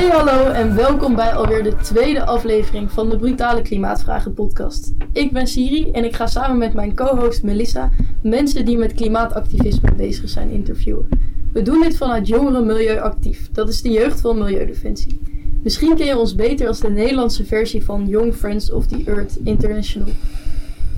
Hey hallo en welkom bij alweer de tweede aflevering van de Brutale Klimaatvragen podcast. Ik ben Siri en ik ga samen met mijn co-host Melissa mensen die met klimaatactivisme bezig zijn interviewen. We doen dit vanuit Jongeren Milieu Actief, dat is de jeugd van Milieudefensie. Misschien ken je ons beter als de Nederlandse versie van Young Friends of the Earth International.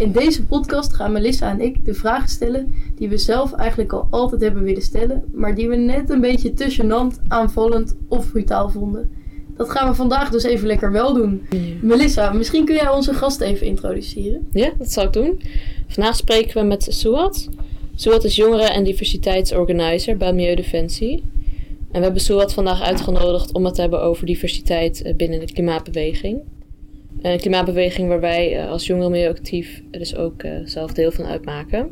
In deze podcast gaan Melissa en ik de vragen stellen die we zelf eigenlijk al altijd hebben willen stellen, maar die we net een beetje te gênant, aanvallend of brutaal vonden. Dat gaan we vandaag dus even lekker wel doen. Melissa, misschien kun jij onze gast even introduceren? Ja, dat zal ik doen. Vandaag spreken we met Suat. Suat is jongeren- en diversiteitsorganizer bij Milieudefensie. En we hebben Suat vandaag uitgenodigd om het te hebben over diversiteit eh, binnen de klimaatbeweging. Een klimaatbeweging waar wij eh, als jongeren milieuactief dus ook uh, zelf deel van uitmaken.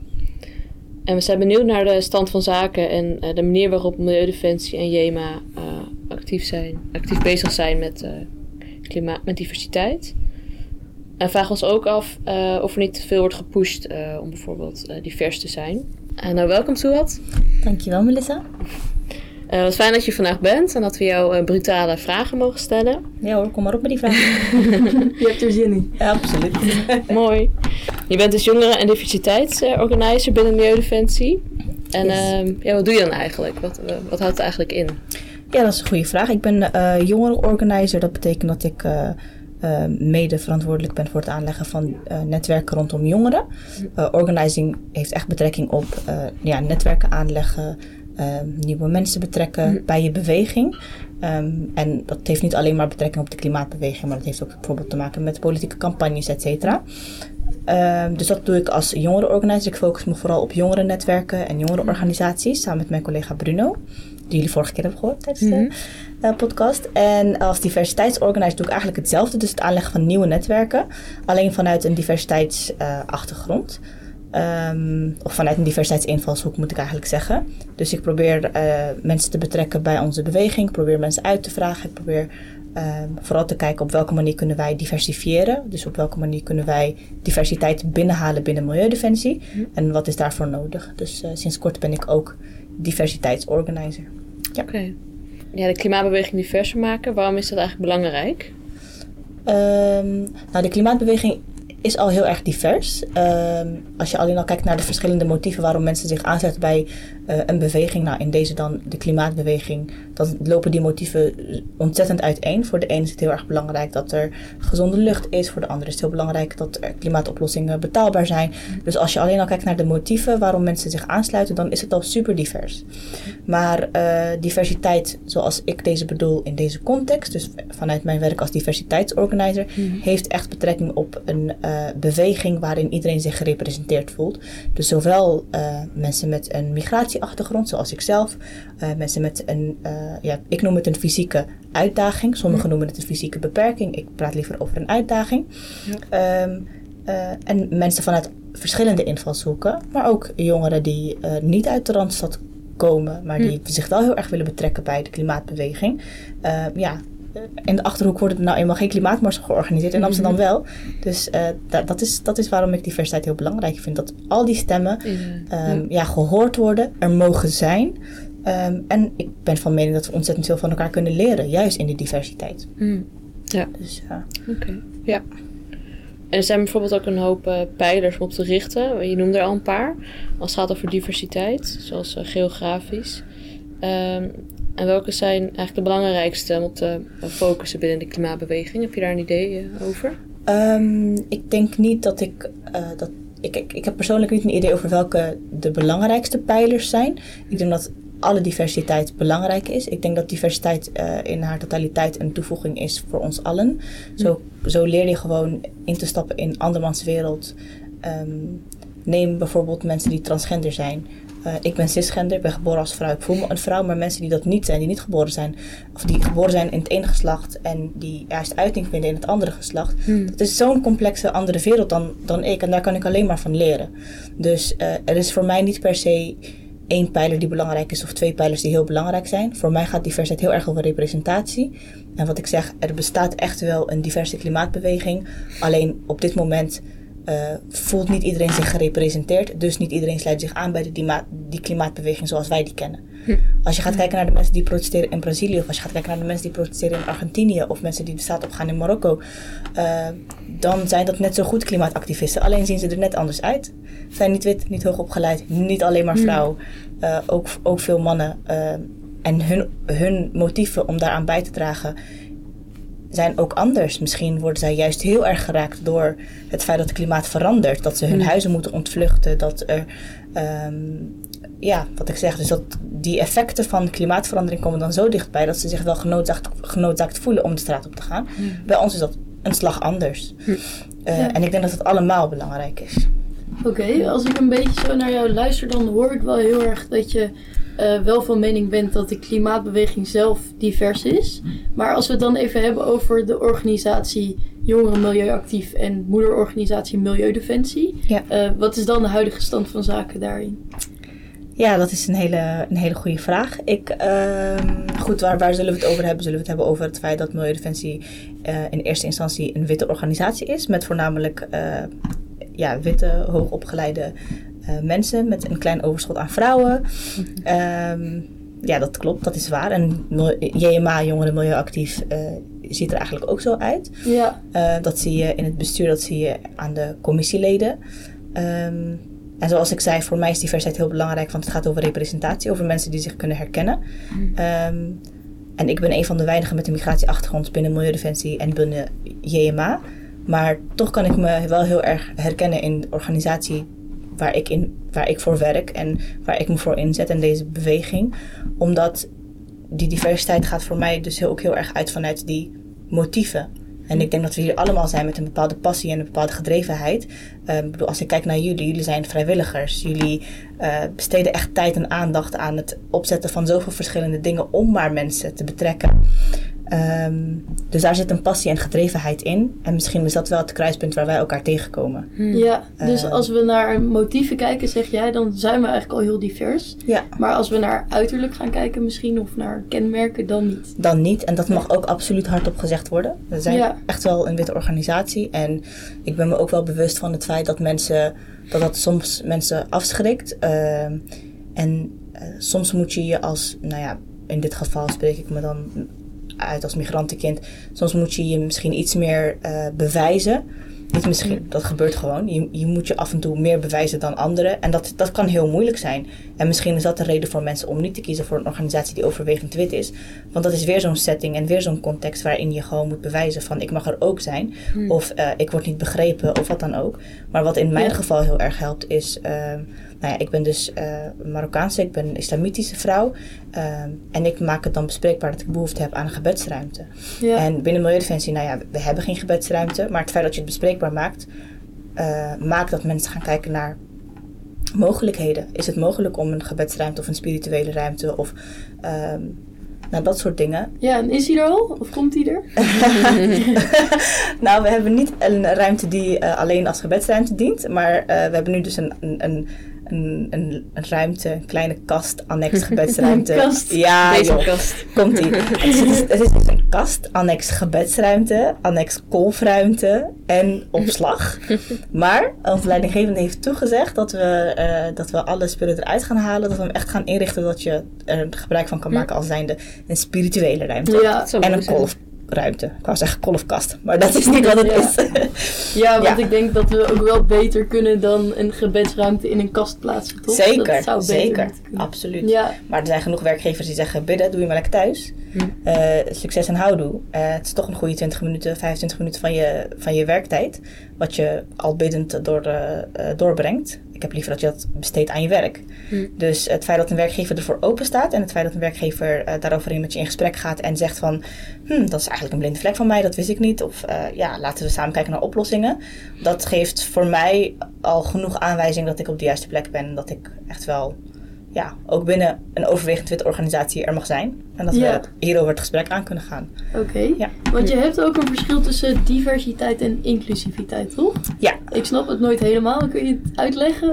En we zijn benieuwd naar de stand van zaken en de manier waarop Milieudefensie en JEMA actief, zijn, actief bezig zijn met, klimaat, met diversiteit. En vragen ons ook af of er niet te veel wordt gepusht om bijvoorbeeld divers te zijn. nou, welkom Suat. Dankjewel Melissa. Uh, wat fijn dat je vandaag bent en dat we jou uh, brutale vragen mogen stellen. Ja hoor, kom maar op met die vragen. je hebt er zin in. Ja, absoluut. Mooi. Je bent dus jongeren- en diversiteitsorganizer binnen Milieudefensie. En yes. uh, ja, wat doe je dan eigenlijk? Wat, wat houdt het eigenlijk in? Ja, dat is een goede vraag. Ik ben uh, jongerenorganizer. Dat betekent dat ik mede verantwoordelijk ben voor het aanleggen van netwerken rondom jongeren. organizing heeft echt betrekking op ja, netwerken aanleggen, nieuwe mensen betrekken mm. bij je beweging. Um, en dat heeft niet alleen maar betrekking op de klimaatbeweging, maar dat heeft ook bijvoorbeeld te maken met politieke campagnes, et cetera. Um, dus dat doe ik als jongerenorganisatie. Ik focus me vooral op jongerennetwerken en jongerenorganisaties, samen met mijn collega Bruno, die jullie vorige keer hebben gehoord tijdens de uh, podcast. En als diversiteitsorganisator doe ik eigenlijk hetzelfde, dus het aanleggen van nieuwe netwerken, alleen vanuit een diversiteitsachtergrond. Uh, Um, of vanuit een diversiteitsinvalshoek moet ik eigenlijk zeggen. Dus ik probeer uh, mensen te betrekken bij onze beweging. Ik probeer mensen uit te vragen. Ik probeer uh, vooral te kijken op welke manier kunnen wij diversifiëren. Dus op welke manier kunnen wij diversiteit binnenhalen binnen Milieudefensie. Mm. En wat is daarvoor nodig. Dus uh, sinds kort ben ik ook diversiteitsorganizer. Ja. Oké. Okay. Ja, de klimaatbeweging diverser maken. Waarom is dat eigenlijk belangrijk? Um, nou, de klimaatbeweging is al heel erg divers. Um, als je alleen al kijkt naar de verschillende motieven waarom mensen zich aanzetten bij een beweging, nou in deze dan de klimaatbeweging, dan lopen die motieven ontzettend uiteen. Voor de ene is het heel erg belangrijk dat er gezonde lucht is, voor de andere is het heel belangrijk dat er klimaatoplossingen betaalbaar zijn. Dus als je alleen al kijkt naar de motieven waarom mensen zich aansluiten, dan is het al super divers. Maar uh, diversiteit, zoals ik deze bedoel in deze context, dus vanuit mijn werk als diversiteitsorganizer, mm. heeft echt betrekking op een uh, beweging waarin iedereen zich gerepresenteerd voelt. Dus zowel uh, mensen met een migratieachtergrond, zoals ik zelf, uh, mensen met een, ja, ik noem het een fysieke uitdaging. Sommigen noemen het een fysieke beperking. Ik praat liever over een uitdaging. Ja. Um, en mensen vanuit verschillende invalshoeken, maar ook jongeren die niet uit de randstad komen, maar die zich wel heel erg willen betrekken bij de klimaatbeweging. ja, in de achterhoek wordt het nou eenmaal geen klimaatmars georganiseerd. In Amsterdam mhm. wel. Dus uh, dat, dat, is, dat is waarom ik diversiteit heel belangrijk vind. Dat al die stemmen um, ja, gehoord worden, er mogen zijn. Um, en ik ben van mening dat we ontzettend veel van elkaar kunnen leren, juist in die diversiteit. Mm. Ja. Dus, uh, Oké, okay. ja. En er zijn bijvoorbeeld ook een hoop uh, pijlers om op te richten. Je noemde er al een paar. Als het gaat over diversiteit, zoals uh, geografisch. Um, en welke zijn eigenlijk de belangrijkste om te focussen binnen de klimaatbeweging? Heb je daar een idee over? Um, ik denk niet dat ik uh, dat. Ik, ik, ik heb persoonlijk niet een idee over welke de belangrijkste pijlers zijn. Ik denk dat alle diversiteit belangrijk is. Ik denk dat diversiteit uh, in haar totaliteit een toevoeging is voor ons allen. Zo, zo leer je gewoon in te stappen in andermans wereld. Um, neem bijvoorbeeld mensen die transgender zijn. Uh, ik ben cisgender, ik ben geboren als vrouw. Ik voel me een vrouw, maar mensen die dat niet zijn, die niet geboren zijn, of die geboren zijn in het ene geslacht en die juist uiting vinden in het andere geslacht, hmm. dat is zo'n complexe andere wereld dan, dan ik. En daar kan ik alleen maar van leren. Dus uh, er is voor mij niet per se één pijler die belangrijk is of twee pijlers die heel belangrijk zijn. Voor mij gaat diversiteit heel erg over representatie. En wat ik zeg, er bestaat echt wel een diverse klimaatbeweging. Alleen op dit moment eh, voelt niet iedereen zich gerepresenteerd. Dus niet iedereen sluit zich aan bij de die klimaatbeweging zoals wij die kennen. Als je gaat kijken naar de mensen die protesteren in Brazilië, of als je gaat kijken naar de mensen die protesteren in Argentinië, of mensen die de straat op gaan in Marokko, eh, dan zijn dat net zo goed klimaatactivisten. Alleen zien ze er net anders uit. Zijn niet wit, niet hoog opgeleid, niet alleen maar vrouw, eh, ook, ook veel mannen. en hun, hun motieven om daaraan bij te dragen zijn ook anders. Misschien worden zij juist heel erg geraakt door het feit dat het klimaat verandert. Dat ze hun huizen moeten ontvluchten. Dat er, ehm, ja, wat ik zeg, dus dat die effecten van klimaatverandering komen dan zo dichtbij dat ze zich wel genoodzaakt, genoodzaakt voelen om de straat op te gaan. Bij ons is dat een slag anders. Eh, Ja. En ik denk dat het allemaal belangrijk is. Oké, als ik een beetje zo naar jou luister, dan hoor ik wel heel erg dat je eh, wel van mening bent dat de klimaatbeweging zelf divers is. Maar als we het dan even hebben over de organisatie Jongeren Milieuactief en moederorganisatie Milieudefensie. Ja. eh, wat is dan de huidige stand van zaken daarin? Ja, dat is een hele, een hele goede vraag. Ik, ehm, goed, waar, waar zullen we het over hebben? Zullen we het hebben over het feit dat Milieudefensie eh, in eerste instantie een witte organisatie is, met voornamelijk ja, witte, hoogopgeleide mensen met een klein overschot aan vrouwen. Ehm, ja, dat klopt, dat is waar. En JMA, Jongeren Milieuactief, eh, ziet er eigenlijk ook zo uit. Ja, Eh, dat zie je in het bestuur, dat zie je aan de commissieleden. Ehm, en zoals ik zei, voor mij is diversiteit heel belangrijk, want het gaat over representatie, over mensen die zich kunnen herkennen. Ehm, en ik ben een van de weinigen met een migratieachtergrond binnen Milieudefensie en binnen JMA. Maar toch kan ik me wel heel erg herkennen in de organisatie waar ik, in, waar ik voor werk en waar ik me voor inzet en deze beweging. Omdat die diversiteit gaat voor mij dus heel, ook heel erg uit vanuit die motieven. En ik denk dat we hier allemaal zijn met een bepaalde passie en een bepaalde gedrevenheid. Eh, ik bedoel, als ik kijk naar jullie, jullie zijn vrijwilligers. Jullie eh, besteden echt tijd en aandacht aan het opzetten van zoveel verschillende dingen om maar mensen te betrekken. Ehm, dus daar zit een passie en gedrevenheid in. En misschien is dat wel het kruispunt waar wij elkaar tegenkomen. ja. dus Eh. als we naar motieven kijken, zeg jij, dan zijn we eigenlijk al heel divers. Ja. Maar als we naar uiterlijk gaan kijken misschien, of naar kenmerken, dan niet. Dan niet. En dat mag ook absoluut hardop gezegd worden. We zijn Ja. echt wel een witte organisatie. En ik ben me ook wel bewust van het feit dat mensen dat dat soms mensen afschrikt. Ehm, en eh, soms moet je je als, nou ja, in dit geval spreek ik me dan uit als migrantenkind. Soms moet je je misschien iets meer eh, bewijzen. Niet misschien, dat gebeurt gewoon. Je, je moet je af en toe meer bewijzen dan anderen. En dat, dat kan heel moeilijk zijn. En misschien is dat de reden voor mensen om niet te kiezen voor een organisatie die overwegend wit is. Want dat is weer zo'n setting en weer zo'n context waarin je gewoon moet bewijzen van ik mag er ook zijn. Of eh, ik word niet begrepen of wat dan ook. Maar wat in mijn Ja. geval heel erg helpt is... eh, nou ja, ik ben dus eh Marokkaanse, ik ben een islamitische vrouw. eh, en ik maak het dan bespreekbaar dat ik behoefte heb aan een gebedsruimte. Ja. En binnen Milieudefensie, nou ja, we hebben geen gebedsruimte. Maar het feit dat je het bespreekbaar maakt, eh, maakt dat mensen gaan kijken naar mogelijkheden. Is het mogelijk om een gebedsruimte of een spirituele ruimte of ehm, nou, dat soort dingen. ja, en is hij er al? Of komt hij er? nou, we hebben niet een ruimte die eh, alleen als gebedsruimte dient. Maar we hebben nu dus een, een, een, een, een, een ruimte, een kleine kast, annex gebedsruimte. Kast. Ja, Deze joh. kast. Komt ie. Het is, is dus een kast, annex gebedsruimte, annex kolfruimte en opslag. Maar onze leidinggevende heeft toegezegd dat we, eh, dat we alle spullen eruit gaan halen. Dat we hem echt gaan inrichten dat je er gebruik van kan maken als zijnde een spirituele ruimte. Ja, En een zijn. Kolfruimte. Ik wou zeggen kolfkast, maar dat is niet wat het Ja. is. ja, want Ja. ik denk dat we ook wel beter kunnen dan een gebedsruimte in een kast plaatsen, toch? Zeker, zou zeker. Absoluut. Ja, Maar er zijn genoeg werkgevers die zeggen: bidden, doe je maar lekker thuis. Eh, succes en houdoe. Eh, het is toch een goede 20 minuten, 25 minuten van je, van je werktijd. Wat je al biddend door, eh, doorbrengt. Ik heb liever dat je dat besteedt aan je werk. Dus het feit dat een werkgever ervoor open staat en het feit dat een werkgever eh, daarover met je in gesprek gaat en zegt van, hm, dat is eigenlijk een blinde vlek van mij, dat wist ik niet. Of eh, ja, laten we samen kijken naar oplossingen. Dat geeft voor mij al genoeg aanwijzing dat ik op de juiste plek ben. En dat ik echt wel, ja, ook binnen een overwegend witte organisatie er mag zijn. En dat Ja. we hierover het gesprek aan kunnen gaan. oké. Ja. Want je hebt ook een verschil tussen diversiteit en inclusiviteit, toch? Ja, Ik snap het nooit helemaal. Kun je het uitleggen?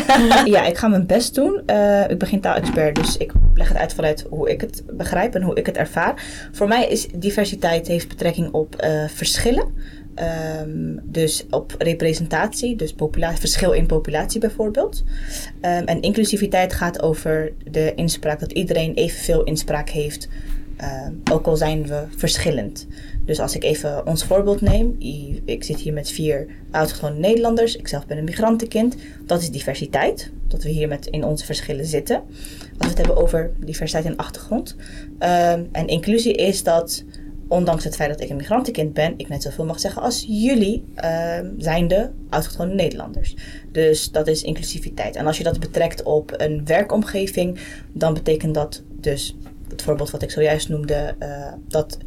ja, ik ga mijn best doen. Eh, ik ben geen taalexpert, dus ik leg het uit vanuit hoe ik het begrijp en hoe ik het ervaar. Voor mij is diversiteit heeft betrekking op eh, verschillen. Ehm, dus op representatie, dus verschil in populatie bijvoorbeeld. Ehm, en inclusiviteit gaat over de inspraak, dat iedereen evenveel inspraak heeft, ehm, ook al zijn we verschillend. Dus als ik even ons voorbeeld neem, ik zit hier met vier autochtone Nederlanders, ik zelf ben een migrantenkind, dat is diversiteit, dat we hier met in onze verschillen zitten. Als we het hebben over diversiteit in achtergrond. En inclusie is dat ondanks het feit dat ik een migrantenkind ben, ik net zoveel mag zeggen als jullie ehm, zijn de autochtone Nederlanders. Dus dat is inclusiviteit. En als je dat betrekt op een werkomgeving, dan betekent dat dus, het voorbeeld wat ik zojuist noemde, eh, dat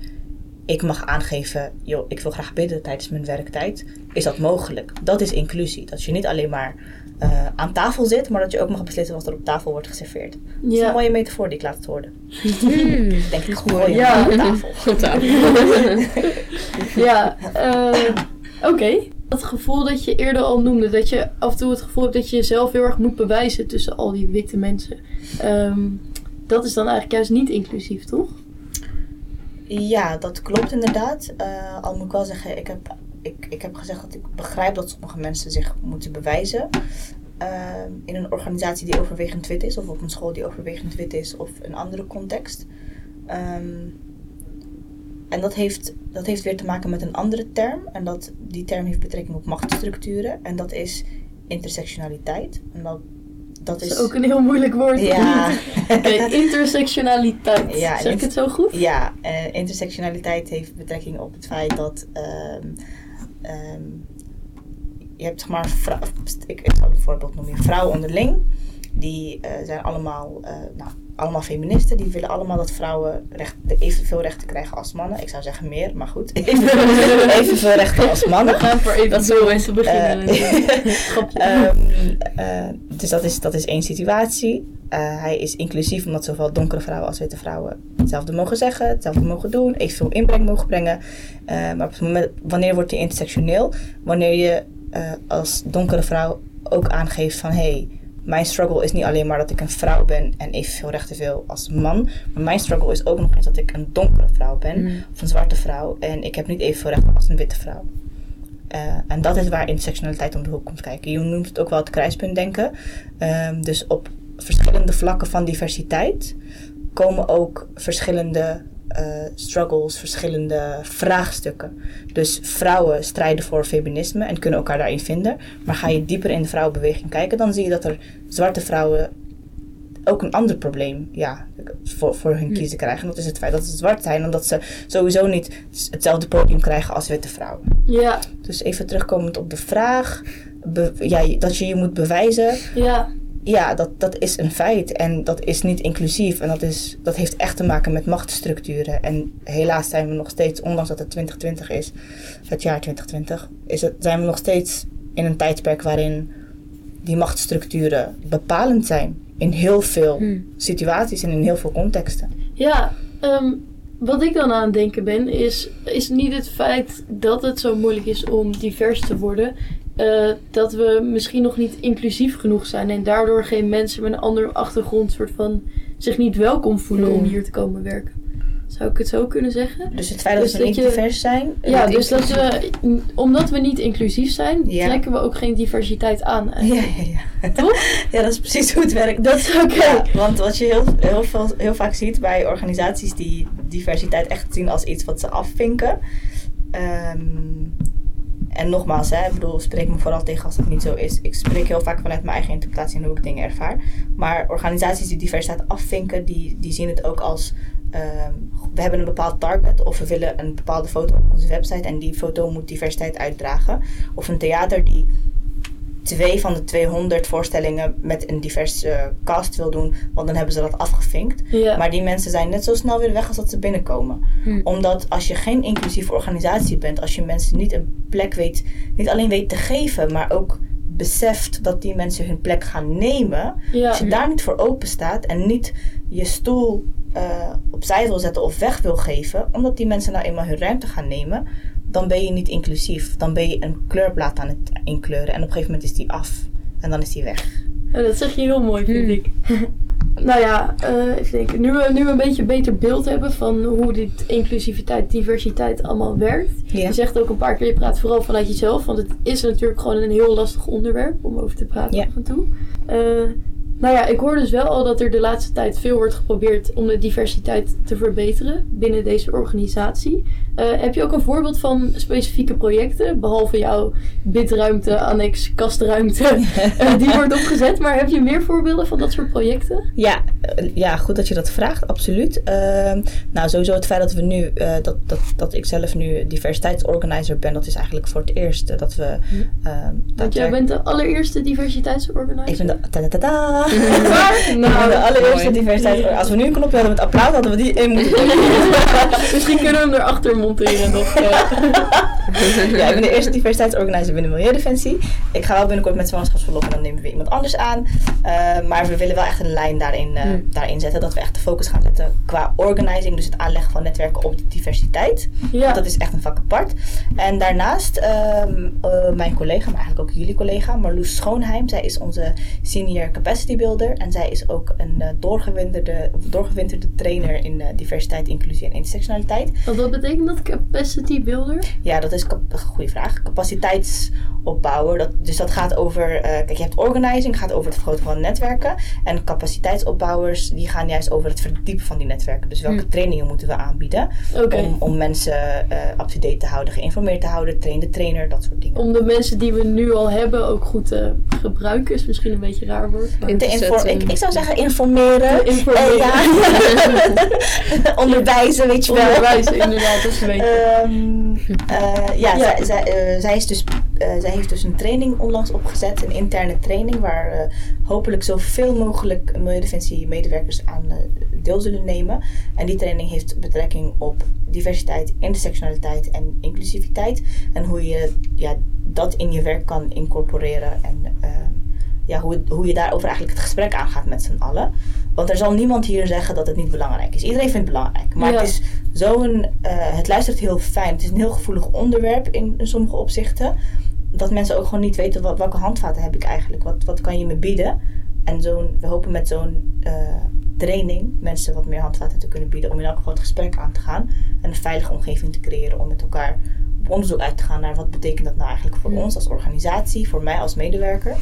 ik mag aangeven, joh, ik wil graag bidden tijdens mijn werktijd. Is dat mogelijk? Dat is inclusie. Dat je niet alleen maar eh, aan tafel zit, maar dat je ook mag beslissen wat er op tafel wordt geserveerd. Dat is een Ja. mooie metafoor die ik laat horen. Hmm. Denk ik gewoon Ja. aan tafel. Ja, eh, oké. Dat gevoel dat je eerder al noemde, dat je af en toe het gevoel hebt dat je jezelf heel erg moet bewijzen tussen al die witte mensen. Ehm, dat is dan eigenlijk juist niet inclusief, toch? Ja, dat klopt inderdaad. Eh, al moet ik wel zeggen, ik heb, ik, ik heb gezegd dat ik begrijp dat sommige mensen zich moeten bewijzen. Eh, in een organisatie die overwegend wit is, of op een school die overwegend wit is, of een andere context. Ehm, en dat heeft, dat heeft weer te maken met een andere term. En dat, die term heeft betrekking op machtsstructuren. En dat is intersectionaliteit. En dat, dat Dat is... is ook een heel moeilijk woord. Ja. Oké, intersectionaliteit. Ja, zeg ik het zo goed? Ja, eh, intersectionaliteit heeft betrekking op het feit dat ehm, ehm, je hebt zeg maar, vrou- ik, zal een voorbeeld noemen, vrouwen onderling, die eh, zijn allemaal, eh, nou, allemaal feministen, die willen allemaal dat vrouwen recht, evenveel rechten krijgen als mannen. Ik zou zeggen meer, maar goed, evenveel, evenveel rechten als We mannen. gaan voor even Dat zo zo eens te beginnen. Eh. Ehm, eh, dus dat is, dat is één situatie. Hij is inclusief omdat zowel donkere vrouwen als witte vrouwen hetzelfde mogen zeggen, hetzelfde mogen doen, evenveel inbreng mogen brengen. Maar op het moment, wanneer wordt hij intersectioneel? Wanneer je als donkere vrouw ook aangeeft van hé, hey, mijn struggle is niet alleen maar dat ik een vrouw ben en evenveel rechten wil als man. Maar mijn struggle is ook nog eens dat ik een donkere vrouw ben Mm. of een zwarte vrouw en ik heb niet evenveel rechten als een witte vrouw. Eh, en dat is waar intersectionaliteit om de hoek komt kijken. Je noemt het ook wel het kruispuntdenken. Ehm dus op verschillende vlakken van diversiteit komen ook verschillende eh, struggles, verschillende vraagstukken. Dus vrouwen strijden voor feminisme en kunnen elkaar daarin vinden. Maar ga je dieper in de vrouwenbeweging kijken, dan zie je dat er zwarte vrouwen ook een ander probleem ja, voor, voor hun kiezen krijgen. En dat is het feit dat ze zwart zijn, omdat ze sowieso niet hetzelfde podium krijgen als witte vrouwen. ja, Dus even terugkomend op de vraag. be- ja, dat je je moet bewijzen. ja, Ja, dat, dat is een feit. En dat is niet inclusief. En dat, is, dat heeft echt te maken met machtsstructuren. En helaas zijn we nog steeds, ondanks dat het 2020 is, het jaar 2020, is het, zijn we nog steeds in een tijdperk waarin die machtsstructuren bepalend zijn. In heel veel Hmm. situaties en in heel veel contexten. ja. ehm, wat ik dan aan het denken ben, is, is niet het feit dat het zo moeilijk is om divers te worden. Eh, dat we misschien nog niet inclusief genoeg zijn en daardoor geen mensen met een andere achtergrond soort van zich niet welkom voelen om Hmm. hier te komen werken. Zou ik het zo kunnen zeggen? Dus het feit dat Dus we niet je- divers zijn. Ja, dus dat we, omdat we niet inclusief zijn, Ja. trekken we ook geen diversiteit aan. Ja, eigenlijk. ja, ja. Toch? Ja, dat is precies hoe het werkt. Dat is oké. Ja, want wat je heel, heel, veel, heel vaak ziet bij organisaties die diversiteit echt zien als iets wat ze afvinken. Ehm, en nogmaals, hè, ik bedoel, spreek me vooral tegen als het niet zo is. Ik spreek heel vaak vanuit mijn eigen interpretatie en hoe ik dingen ervaar. Maar organisaties die diversiteit afvinken, die, die zien het ook als... ehm, we hebben een bepaald target of we willen een bepaalde foto op onze website en die foto moet diversiteit uitdragen. Of een theater die twee van de 200 voorstellingen met een diverse cast wil doen, want dan hebben ze dat afgevinkt. Ja. Maar die mensen zijn net zo snel weer weg als dat ze binnenkomen. Hm. Omdat als je geen inclusieve organisatie bent, als je mensen niet een plek weet, niet alleen weet te geven, maar ook beseft dat die mensen hun plek gaan nemen. ja. Als je daar niet voor open staat en niet je stoel eh, opzij wil zetten of weg wil geven, omdat die mensen nou eenmaal hun ruimte gaan nemen, dan ben je niet inclusief. Dan ben je een kleurplaat aan het inkleuren en op een gegeven moment is die af. En dan is die weg. Ja, dat zeg je heel mooi, vind Hmm. ik. nou ja, eh, even denken. Nu we, nu we een beetje een beter beeld hebben van hoe dit inclusiviteit, diversiteit allemaal werkt. Ja. Je zegt ook een paar keer, je praat vooral vanuit jezelf. Want het is natuurlijk gewoon een heel lastig onderwerp om over te praten Ja. af en toe. Eh, nou ja, ik hoor dus wel al dat er de laatste tijd veel wordt geprobeerd om de diversiteit te verbeteren binnen deze organisatie. Eh, heb je ook een voorbeeld van specifieke projecten, behalve jouw bidruimte, annex, kastruimte, eh, die wordt opgezet? Maar heb je meer voorbeelden van dat soort projecten? Ja, eh, ja, goed dat je dat vraagt, absoluut. Ehm, nou, sowieso het feit dat we nu, dat, dat, dat ik zelf nu diversiteitsorganizer ben, dat is eigenlijk voor het eerst dat we. ehm, Want jij bent de allereerste diversiteitsorganizer. Ik ben de. waar? Ben de Nou, allereerste mooi. diversiteit. Als we nu een knopje hadden met applaus, hadden we die in moeten misschien kunnen we hem erachter monteren nog. eh. ja, ik ben de eerste diversiteitsorganizer binnen Milieudefensie. Ik ga wel binnenkort met zwangerschapsverlof en dan nemen we iemand anders aan. Eh, maar we willen wel echt een lijn daarin, eh, Hmm. daarin zetten. Dat we echt de focus gaan zetten qua organizing. Dus het aanleggen van netwerken op diversiteit. Ja. Dat is echt een vak apart. En daarnaast ehm, eh, mijn collega, maar eigenlijk ook jullie collega, Marloes Schoonheim. Zij is onze senior capacity builder. En zij is ook een eh, doorgewinterde, doorgewinterde trainer in eh, diversiteit, inclusie en intersectionaliteit. Want wat betekent dat? Capacity builder? Ja, dat is een goede vraag. Capaciteitsopbouwer. Dat, dus dat gaat over. eh, kijk, je hebt organizing, gaat over het vergroten van netwerken. En capaciteitsopbouwers, die gaan juist over het verdiepen van die netwerken. Dus welke Hm. trainingen moeten we aanbieden? Om, om mensen up-to-date te houden, geïnformeerd te houden, train de trainer, dat soort dingen. Om de mensen die we nu al hebben ook goed te gebruiken is misschien een beetje raar woord. maar- Ik, ik zou zeggen informeren. Informeren. Eh, ja. Onderwijzen, weet je wel. Onderwijzen, inderdaad, dat is een beetje. Ehm, eh, ja, Ja. Zij, zij, eh, zij, is dus, zij heeft dus een training onlangs opgezet, een interne training, waar hopelijk zoveel mogelijk Milieudefensie-medewerkers aan deel zullen nemen. En die training heeft betrekking op diversiteit, intersectionaliteit en inclusiviteit. En hoe je ja, dat in je werk kan incorporeren en ehm, ja, hoe, hoe je daarover eigenlijk het gesprek aangaat met z'n allen. Want er zal niemand hier zeggen dat het niet belangrijk is. Iedereen vindt het belangrijk. Maar Ja. het is zo'n. eh, het luistert heel fijn. Het is een heel gevoelig onderwerp in, in sommige opzichten. Dat mensen ook gewoon niet weten wat, welke handvaten heb ik eigenlijk. Wat, wat kan je me bieden? En zo'n, we hopen met zo'n eh, training mensen wat meer handvaten te kunnen bieden. Om in elk geval het gesprek aan te gaan. En een veilige omgeving te creëren om met elkaar op onderzoek uit te gaan naar wat betekent dat nou eigenlijk voor Ja. ons als organisatie, voor mij als medewerker.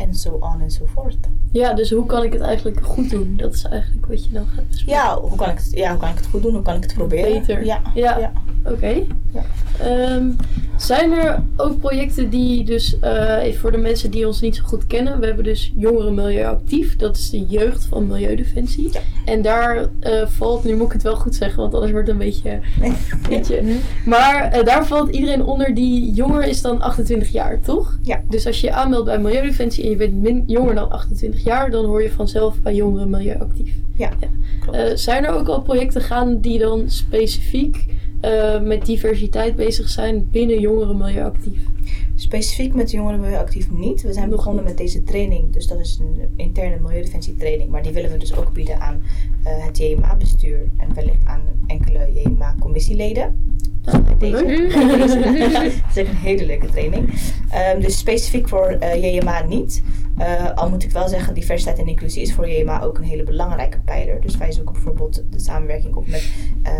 En zo on en zo voort. Ja, dus hoe kan ik het eigenlijk goed doen? Dat is eigenlijk wat je dan gaat bespreken. Ja, hoe kan ik het, ja, hoe kan ik het goed doen? Hoe kan ik het proberen? Beter. Ja. Ja. ja. Oké. Ja. Ehm, zijn er ook projecten die dus, eh, even voor de mensen die ons niet zo goed kennen, we hebben dus Jongeren Milieu Actief, dat is de jeugd van Milieudefensie. Ja. En daar eh, valt, nu moet ik het wel goed zeggen, want anders wordt het een beetje, Nee. beetje. Maar eh, daar valt iedereen onder die jonger is dan 28 jaar, toch? Ja. Dus als je je aanmeldt bij Milieudefensie en je bent min, jonger dan 28 jaar, dan hoor je vanzelf bij Jongeren Milieu Actief. Ja, Ja. Eh, zijn er ook al projecten gaan die dan specifiek eh, met diversiteit bezig zijn binnen jongeren milieuactief? Specifiek met jongeren milieuactief niet. We zijn Nog begonnen niet. met deze training. Dus dat is een interne milieudefensie training. Maar die willen we dus ook bieden aan eh, het JMA-bestuur. En wellicht aan enkele JMA-commissieleden. Deze. leuk. Het is echt een hele leuke training. Ehm, dus specifiek voor eh, JMA niet. Eh, al moet ik wel zeggen, diversiteit en inclusie is voor JMA ook een hele belangrijke pijler. Dus wij zoeken bijvoorbeeld de samenwerking op met eh,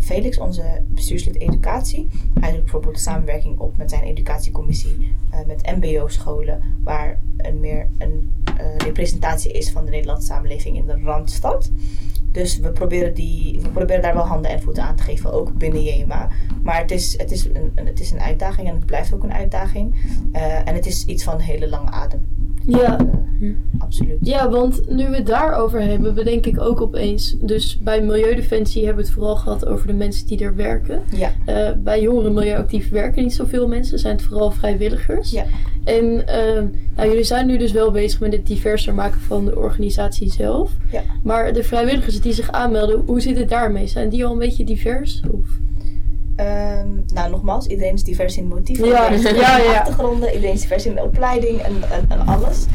Felix, onze bestuurslid educatie. Hij zoekt bijvoorbeeld de samenwerking op met zijn educatiecommissie met MBO-scholen, waar een meer een representatie is van de Nederlandse samenleving in de Randstad. Dus we proberen, die, we proberen daar wel handen en voeten aan te geven, ook binnen JMA. Maar het is, het is, een, een- het is een uitdaging en het blijft ook een uitdaging. Eh, en het is iets van hele lange adem. Ja. Absoluut. ja, want nu we het daarover hebben, bedenk ik ook opeens. Dus bij Milieudefensie hebben we het vooral gehad over de mensen die er werken. Ja. Eh, bij jongeren milieuactief werken niet zoveel mensen, zijn het vooral vrijwilligers. Ja. En eh, nou, jullie zijn nu dus wel bezig met het diverser maken van de organisatie zelf. Ja. Maar de vrijwilligers die zich aanmelden, hoe zit het daarmee? Zijn die al een beetje divers? Of? Ehm, nou, nogmaals, iedereen is divers in motieven, Ja, ja, ja. achtergronden, iedereen is divers in de opleiding en, en, en alles.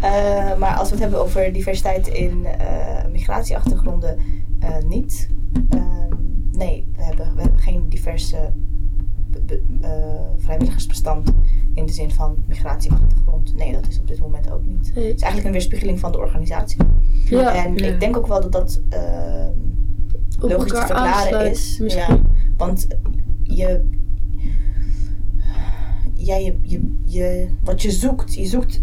Eh, maar als we het hebben over diversiteit in eh, migratieachtergronden, eh, niet. Ehm, nee, we hebben, we hebben geen diverse be- eh, vrijwilligersbestand in de zin van migratieachtergrond. Nee, dat is op dit moment ook niet. Het is eigenlijk een weerspiegeling van de organisatie. Ja, en ik denk ook wel dat dat ehm, logisch te verklaren aansluit. is. Misschien. Ja, want je, ja, je, je, je, wat je zoekt, je zoekt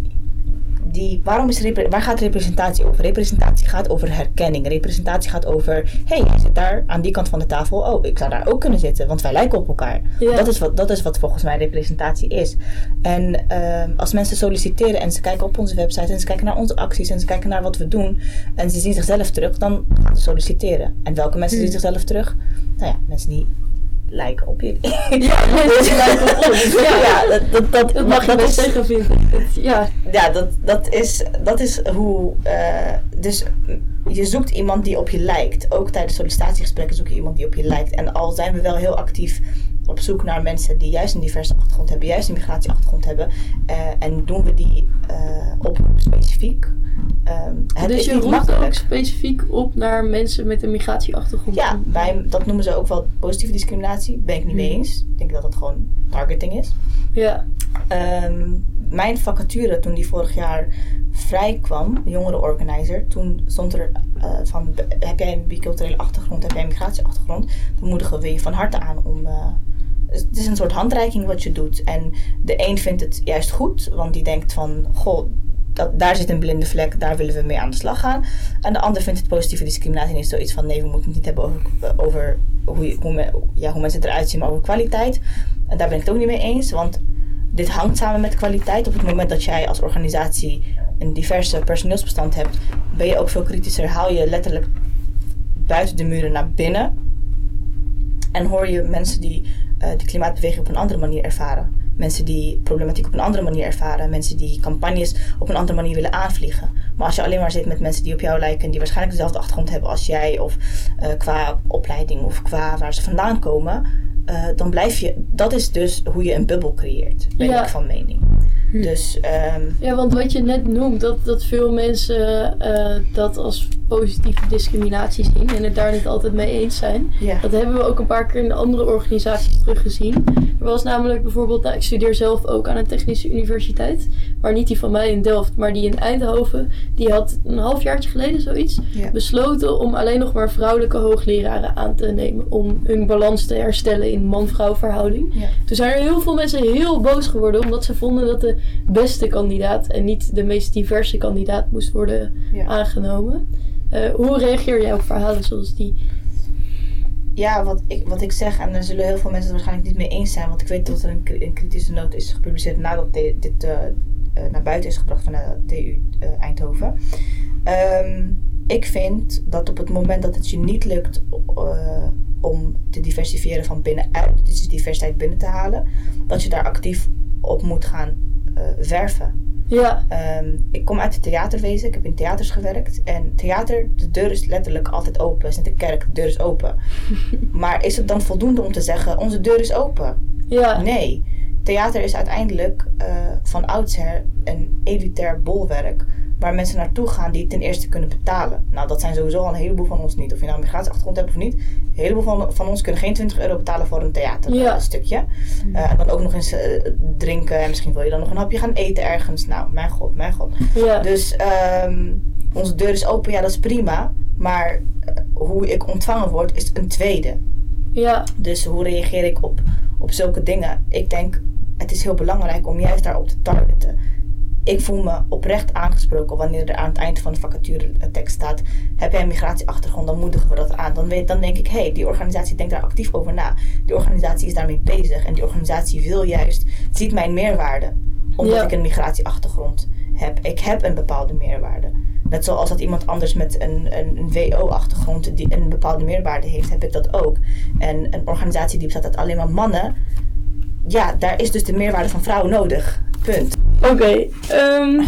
die, waarom is repre- waar gaat representatie over? Representatie gaat over herkenning. Representatie gaat over, hé, hey, jij zit daar aan die kant van de tafel. Oh, ik zou daar ook kunnen zitten, want wij lijken op elkaar. Ja. Dat, is wat, dat is wat volgens mij representatie is. En ehm, als mensen solliciteren en ze kijken op onze website en ze kijken naar onze acties en ze kijken naar wat we doen en ze zien zichzelf terug, dan gaan ze solliciteren. En welke mensen zien zichzelf terug? Nou ja, mensen die lijken op jullie. Ja, mensen lijken op ons. Ja, Ja, dat, dat, dat, dat mag je best zeggen, vind ik. Het- Ja, ja, dat, dat, is, dat is hoe. eh, dus je zoekt iemand die op je lijkt. Ook tijdens sollicitatiegesprekken zoek je iemand die op je lijkt. En al zijn we wel heel actief op zoek naar mensen die juist een diverse achtergrond hebben, juist een migratieachtergrond hebben. eh, en doen we die eh oproep specifiek. het dus is je roept ook specifiek op naar mensen met een migratieachtergrond. Ja, wij, dat noemen ze ook wel positieve discriminatie. Ben ik niet mee Hmm. eens. Ik denk dat het gewoon targeting is. Ja, Ehm, mijn vacature toen die vorig jaar vrij kwam, jongerenorganizer, toen stond er eh, van heb jij een biculturele achtergrond, heb jij een migratieachtergrond, dan moedigen we je van harte aan om. Het is een soort handreiking wat je doet. En de een vindt het juist goed, want die denkt van goh. Dat, daar zit een blinde vlek, daar willen we mee aan de slag gaan. En de ander vindt het positieve discriminatie niet zoiets van nee, we moeten het niet hebben over, hoe, ja, hoe mensen eruit zien, maar over kwaliteit. En daar ben ik het ook niet mee eens, want dit hangt samen met kwaliteit. Op het moment dat jij als organisatie een diverse personeelsbestand hebt, ben je ook veel kritischer. Haal je letterlijk buiten de muren naar binnen. En hoor je mensen die de klimaatbeweging op een andere manier ervaren. Mensen die problematiek op een andere manier ervaren. Mensen die campagnes op een andere manier willen aanvliegen. Maar als je alleen maar zit met mensen die op jou lijken en die waarschijnlijk dezelfde achtergrond hebben als jij, of eh, qua opleiding of qua waar ze vandaan komen, eh, dan blijf je. Dat is dus hoe je een bubbel creëert, ben Ja. ik van mening. Dus ehm, Ja, want wat je net noemt, dat, dat veel mensen eh, dat als positieve discriminatie zien en het daar niet altijd mee eens zijn. ja. Dat hebben we ook een paar keer in andere organisaties teruggezien. Er was namelijk bijvoorbeeld, nou, ik studeer zelf ook aan een technische universiteit, maar niet die van mij in Delft, maar die in Eindhoven. Die had een halfjaartje geleden zoiets Ja. besloten om alleen nog maar vrouwelijke hoogleraren aan te nemen. Om hun balans te herstellen in man-vrouw verhouding. Ja. Toen zijn er heel veel mensen heel boos geworden, omdat ze vonden dat de beste kandidaat en niet de meest diverse kandidaat moest worden Ja. aangenomen. Eh, hoe reageer jij op verhalen zoals die? Ja, wat ik, wat ik zeg, en daar zullen heel veel mensen het waarschijnlijk niet mee eens zijn, want ik weet dat er een, een kritische noot is gepubliceerd nadat de- dit eh, eh, naar buiten is gebracht van de TU Eindhoven. Ehm, ik vind dat op het moment dat het je niet lukt om te diversifiëren van binnenuit, dus diversiteit binnen te halen, dat je daar actief op moet gaan eh, werven. Ja, Ehm, ik kom uit het theaterwezen. Ik heb in theaters gewerkt. En theater, de deur is letterlijk altijd open. Is net de kerk, de deur is open. maar is het dan voldoende om te zeggen, onze deur is open? ja, Nee. Theater is uiteindelijk eh, van oudsher een elitair bolwerk. Waar mensen naartoe gaan die ten eerste kunnen betalen. Nou, dat zijn sowieso al een heleboel van ons niet. Of je nou een migratieachtergrond hebt of niet. Een heleboel van, van ons kunnen geen 20 euro betalen voor een theaterstukje. Ja. Eh, en dan ook nog eens eh, drinken. En misschien wil je dan nog een hapje gaan eten ergens. Nou, mijn god, mijn god. ja. Dus ehm, onze deur is open, ja, dat is prima. Maar eh, hoe ik ontvangen word, is een tweede. ja. Dus hoe reageer ik op, op zulke dingen? Ik denk, het is heel belangrijk om juist daarop te targeten. Ik voel me oprecht aangesproken wanneer er aan het eind van de vacature tekst staat: Heb jij een migratieachtergrond? Dan moedigen we dat aan. Dan, weet, dan denk ik: hé, hey, die organisatie denkt daar actief over na. Die organisatie is daarmee bezig. En die organisatie wil juist, ziet mijn meerwaarde. Omdat Ja. ik een migratieachtergrond heb. Ik heb een bepaalde meerwaarde. Net zoals dat iemand anders met een, een, een WO-achtergrond die een bepaalde meerwaarde heeft, heb ik dat ook. En een organisatie die bestaat uit alleen maar mannen, ja, daar is dus de meerwaarde van vrouwen nodig. Punt. Oké. ehm,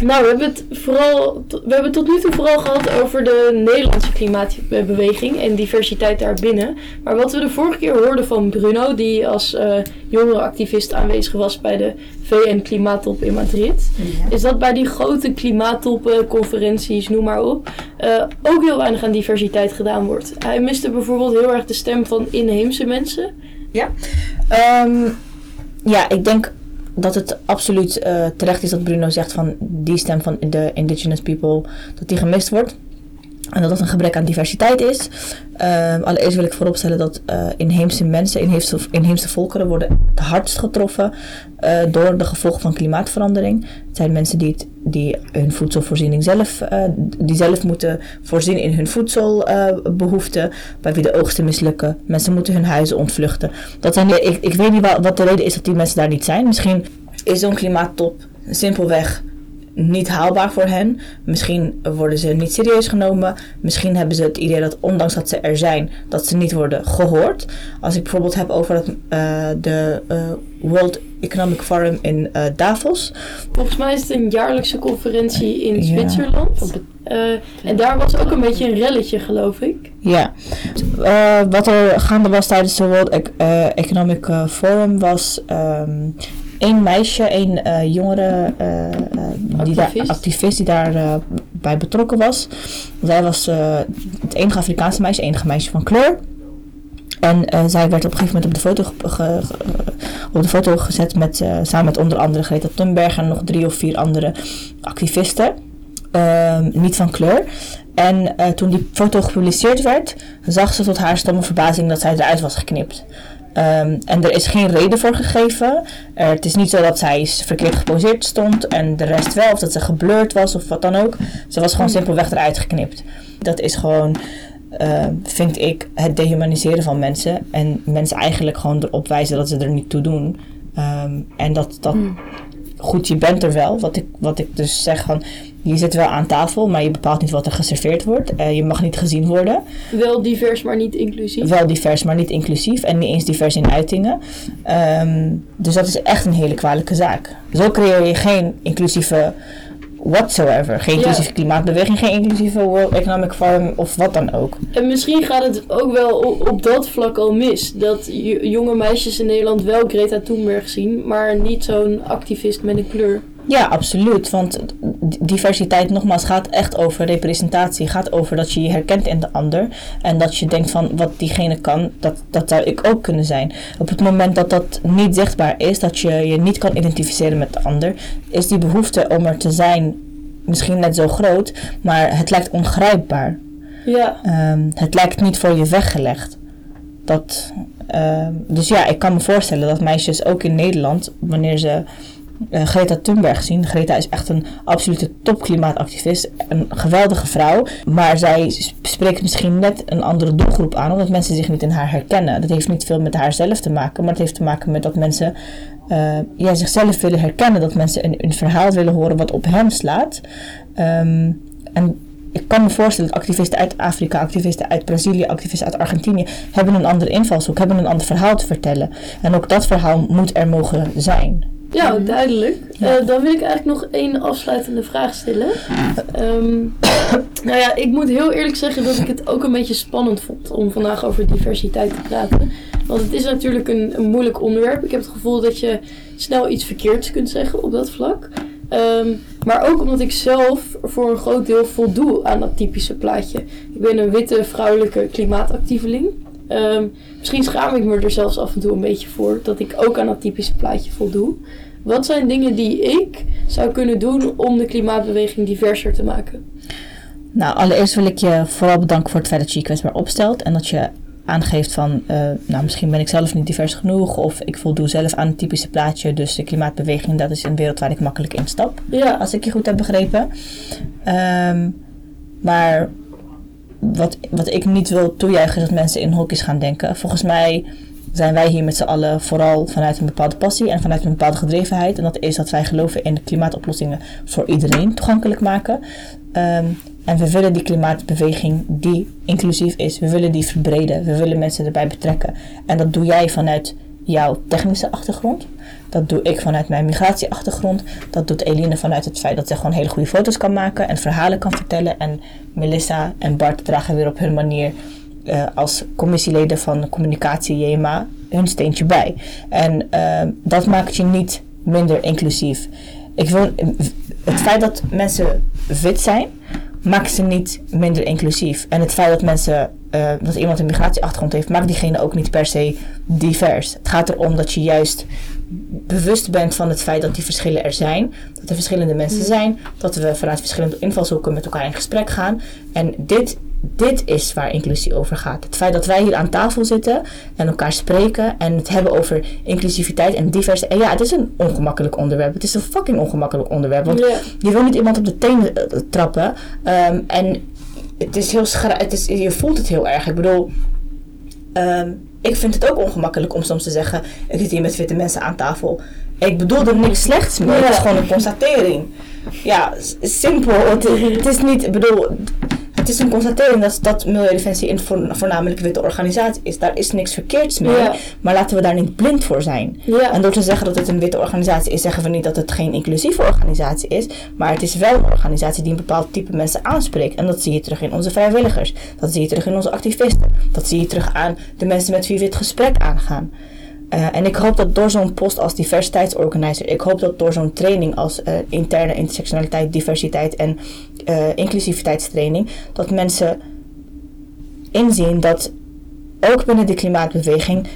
nou, we hebben het vooral. We hebben het tot nu toe vooral gehad over de Nederlandse klimaatbeweging en diversiteit daarbinnen. Maar wat we de vorige keer hoorden van Bruno, die als eh jongerenactivist aanwezig was bij de VN Klimaattop in Madrid, is dat bij die grote klimaattoppen, conferenties, noem maar op, eh, ook heel weinig aan diversiteit gedaan wordt. Hij miste bijvoorbeeld heel erg de stem van inheemse mensen. Ja, Ehm, ja ik denk dat het absoluut eh, terecht is dat Bruno zegt van die stem van de indigenous people, dat die gemist wordt. En dat dat een gebrek aan diversiteit is. Ehm, allereerst wil ik vooropstellen dat uh, inheemse mensen, inheemse, inheemse volkeren worden het hardst getroffen uh, door de gevolgen van klimaatverandering. Het zijn mensen die, die hun voedselvoorziening zelf, uh, die zelf moeten voorzien in hun voedselbehoeften, bij wie de oogsten mislukken. Mensen moeten hun huizen ontvluchten. Dat zijn, ik, ik weet niet wat de reden is dat die mensen daar niet zijn. Misschien is zo'n klimaattop simpelweg niet haalbaar voor hen. Misschien worden ze niet serieus genomen. Misschien hebben ze het idee dat ondanks dat ze er zijn, dat ze niet worden gehoord. Als ik bijvoorbeeld heb over het, uh, de uh, World Economic Forum in uh, Davos. Volgens mij is het een jaarlijkse conferentie in Zwitserland. Ja. en daar was ook een beetje een relletje, geloof ik. Ja. wat er gaande was tijdens de World Economic Forum was um, één meisje, één uh, jongere uh, die daar, activist die daarbij bij betrokken was. Zij was het enige Afrikaanse meisje, enige meisje van kleur. En zij werd op een gegeven moment op de foto, ge, ge, op de foto gezet met, samen met onder andere Greta Thunberg en nog drie of vier andere activisten. Ehm, niet van kleur. En toen die foto gepubliceerd werd, zag ze tot haar stomme verbazing dat zij eruit was geknipt. Um, en er is geen reden voor gegeven. Uh, het is niet zo dat zij verkeerd geposeerd stond en de rest wel, of dat ze geblurred was of wat dan ook. Ze was gewoon simpelweg eruit geknipt. Dat is gewoon, uh, vind ik, het dehumaniseren van mensen. En mensen eigenlijk gewoon erop wijzen dat ze er niet toe doen. Um, en dat, dat hmm. Goed, je bent er wel. Wat ik, wat ik dus zeg van, je zit wel aan tafel, maar je bepaalt niet wat er geserveerd wordt. Uh, je mag niet gezien worden. Wel divers, maar niet inclusief. Wel divers, maar niet inclusief. En niet eens divers in uitingen. Um, dus dat is echt een hele kwalijke zaak. Zo creëer je geen inclusieve whatsoever. Geen inclusieve ja. klimaatbeweging, geen inclusieve World Economic Forum of wat dan ook. En misschien gaat het ook wel op, op dat vlak al mis. Dat jonge meisjes in Nederland wel Greta Thunberg zien, maar niet zo'n activist met een kleur. Ja, absoluut. Want diversiteit, nogmaals, gaat echt over representatie. Gaat over dat je je herkent in de ander. En dat je denkt van wat diegene kan, dat, dat zou ik ook kunnen zijn. Op het moment dat dat niet zichtbaar is, dat je je niet kan identificeren met de ander, is die behoefte om er te zijn misschien net zo groot, maar het lijkt ongrijpbaar. Ja. Um, het lijkt niet voor je weggelegd. Dat, uh, dus ja, ik kan me voorstellen dat meisjes ook in Nederland, wanneer ze uh, Greta Thunberg zien. Greta is echt een absolute topklimaatactivist. Een geweldige vrouw. Maar zij spreekt misschien net een andere doelgroep aan, omdat mensen zich niet in haar herkennen. Dat heeft niet veel met haar zelf te maken, maar het heeft te maken met dat mensen uh, zichzelf willen herkennen. Dat mensen een, een verhaal willen horen wat op hen slaat. Um, en ik kan me voorstellen dat activisten uit Afrika, activisten uit Brazilië, activisten uit Argentinië hebben een andere invalshoek, hebben een ander verhaal te vertellen. En ook dat verhaal moet er mogen zijn. Ja, mhm. duidelijk. Ja. Uh, dan wil ik eigenlijk nog één afsluitende vraag stellen. Um, nou ja, ik moet heel eerlijk zeggen dat ik het ook een beetje spannend vond om vandaag over diversiteit te praten. Want het is natuurlijk een, een moeilijk onderwerp. Ik heb het gevoel dat je snel iets verkeerds kunt zeggen op dat vlak. Um, maar ook omdat ik zelf voor een groot deel voldoe aan dat typische plaatje. Ik ben een witte vrouwelijke klimaatactieveling. Um, misschien schaam ik me er zelfs af en toe een beetje voor dat ik ook aan dat typische plaatje voldoe. Wat zijn dingen die ik zou kunnen doen om de klimaatbeweging diverser te maken? Nou, allereerst wil ik je vooral bedanken voor het feit dat je je kwetsbaar opstelt en dat je aangeeft van, uh, nou misschien ben ik zelf niet divers genoeg of ik voldoe zelf aan het typische plaatje, dus de klimaatbeweging dat is een wereld waar ik makkelijk instap. Ja. Als ik je goed heb begrepen. Um, maar wat, wat ik niet wil toejuichen is dat mensen in hokjes gaan denken. Volgens mij zijn wij hier met z'n allen vooral vanuit een bepaalde passie en vanuit een bepaalde gedrevenheid. En dat is dat wij geloven in klimaatoplossingen voor iedereen toegankelijk maken. Um, en we willen die klimaatbeweging die inclusief is, we willen die verbreden. We willen mensen erbij betrekken. En dat doe jij vanuit jouw technische achtergrond. Dat doe ik vanuit mijn migratieachtergrond. Dat doet Eline vanuit het feit dat ze gewoon hele goede foto's kan maken en verhalen kan vertellen. En Melissa en Bart dragen weer op hun manier uh, als commissieleden van communicatie JMA hun steentje bij. En uh, dat maakt je niet minder inclusief. Ik wil, het feit dat mensen wit zijn, maakt ze niet minder inclusief. En het feit dat mensen, uh, dat iemand een migratieachtergrond heeft, maakt diegene ook niet per se divers. Het gaat erom dat je juist bewust bent van het feit dat die verschillen er zijn. Dat er verschillende mensen zijn. Dat we vanuit verschillende invalshoeken met elkaar in gesprek gaan. En dit, dit is waar inclusie over gaat. Het feit dat wij hier aan tafel zitten en elkaar spreken en het hebben over inclusiviteit en diversiteit. En ja, het is een ongemakkelijk onderwerp. Het is een fucking ongemakkelijk onderwerp. Want je wil niet iemand op de tenen eh, trappen. Ehm, en het is heel het is, je voelt het heel erg. Ik bedoel, ehm, ik vind het ook ongemakkelijk om soms te zeggen: ik zit hier met witte mensen aan tafel. Ik bedoel er niks slechts mee. Het is gewoon een constatering. Ja, simpel. Het, het is niet, ik bedoel, het is een constatering dat, dat Milieudefensie een voor- voornamelijk witte organisatie is. Daar is niks verkeerds mee. Ja. Maar laten we daar niet blind voor zijn. Ja. En door te zeggen dat het een witte organisatie is, zeggen we niet dat het geen inclusieve organisatie is. Maar het is wel een organisatie die een bepaald type mensen aanspreekt. En dat zie je terug in onze vrijwilligers. Dat zie je terug in onze activisten. Dat zie je terug aan de mensen met wie we het gesprek aangaan. Eh, en ik hoop dat door zo'n post als diversiteitsorganizer, ik hoop dat door zo'n training als eh, interne intersectionaliteit, diversiteit en eh, inclusiviteitstraining, dat mensen inzien dat ook binnen de klimaatbeweging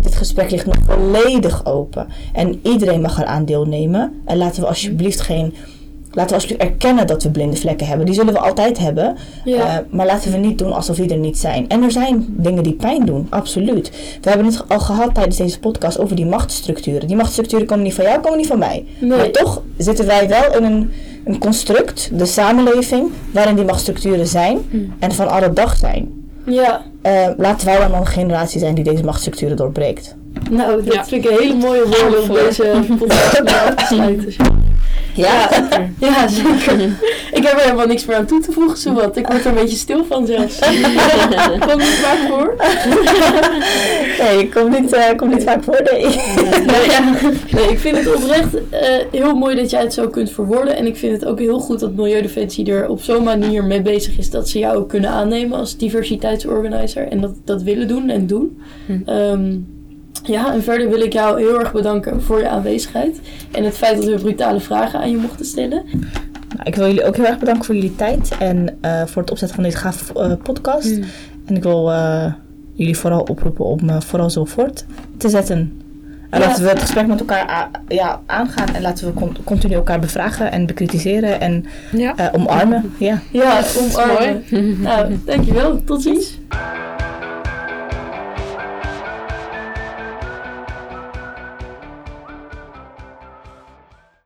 dit gesprek ligt nog volledig open. En iedereen mag eraan deelnemen. En laten we alsjeblieft geen. Laten we alsjeblieft erkennen dat we blinde vlekken hebben. Die zullen we altijd hebben. Ja. Eh, maar laten we niet doen alsof die er niet zijn. En er zijn dingen die pijn doen, absoluut. We hebben het al gehad tijdens deze podcast over die machtsstructuren. Die machtsstructuren komen niet van jou, komen niet van mij. Nee. Maar toch zitten wij wel in een, een construct, de samenleving, waarin die machtsstructuren zijn en van alle dag zijn. Ja. Eh, laten wij dan een generatie zijn die deze machtsstructuren doorbreekt. Nou, dat Ja. vind ik een hele mooie woorden om deze podcast af te sluiten. Ja, Ja, zeker. Ik heb er helemaal niks meer aan toe te voegen, zowat. Ik word er een beetje stil van zelfs. Komt niet vaak voor. nee, komt niet, komt niet vaak voor. Nee. Nee, ja. nee, ik vind het oprecht eh, heel mooi dat jij het zo kunt verwoorden. En ik vind het ook heel goed dat Milieudefensie er op zo'n manier mee bezig is dat ze jou ook kunnen aannemen als diversiteitsorganizer. En dat, dat willen doen en doen. Hm. Ehm, ja, en verder wil ik jou heel erg bedanken voor je aanwezigheid. En het feit dat we brutale vragen aan je mochten stellen. Nou, ik wil jullie ook heel erg bedanken voor jullie tijd en eh, voor het opzetten van deze gave eh, podcast. En ik wil eh, jullie vooral oproepen om eh, vooral zo voort te zetten. En Ja. laten we het gesprek met elkaar a- ja, aangaan en laten we con- continu elkaar bevragen en bekritiseren en Ja. eh, omarmen. Ja. Ja, omarmen. Mooi. Nou, dankjewel. Tot ziens.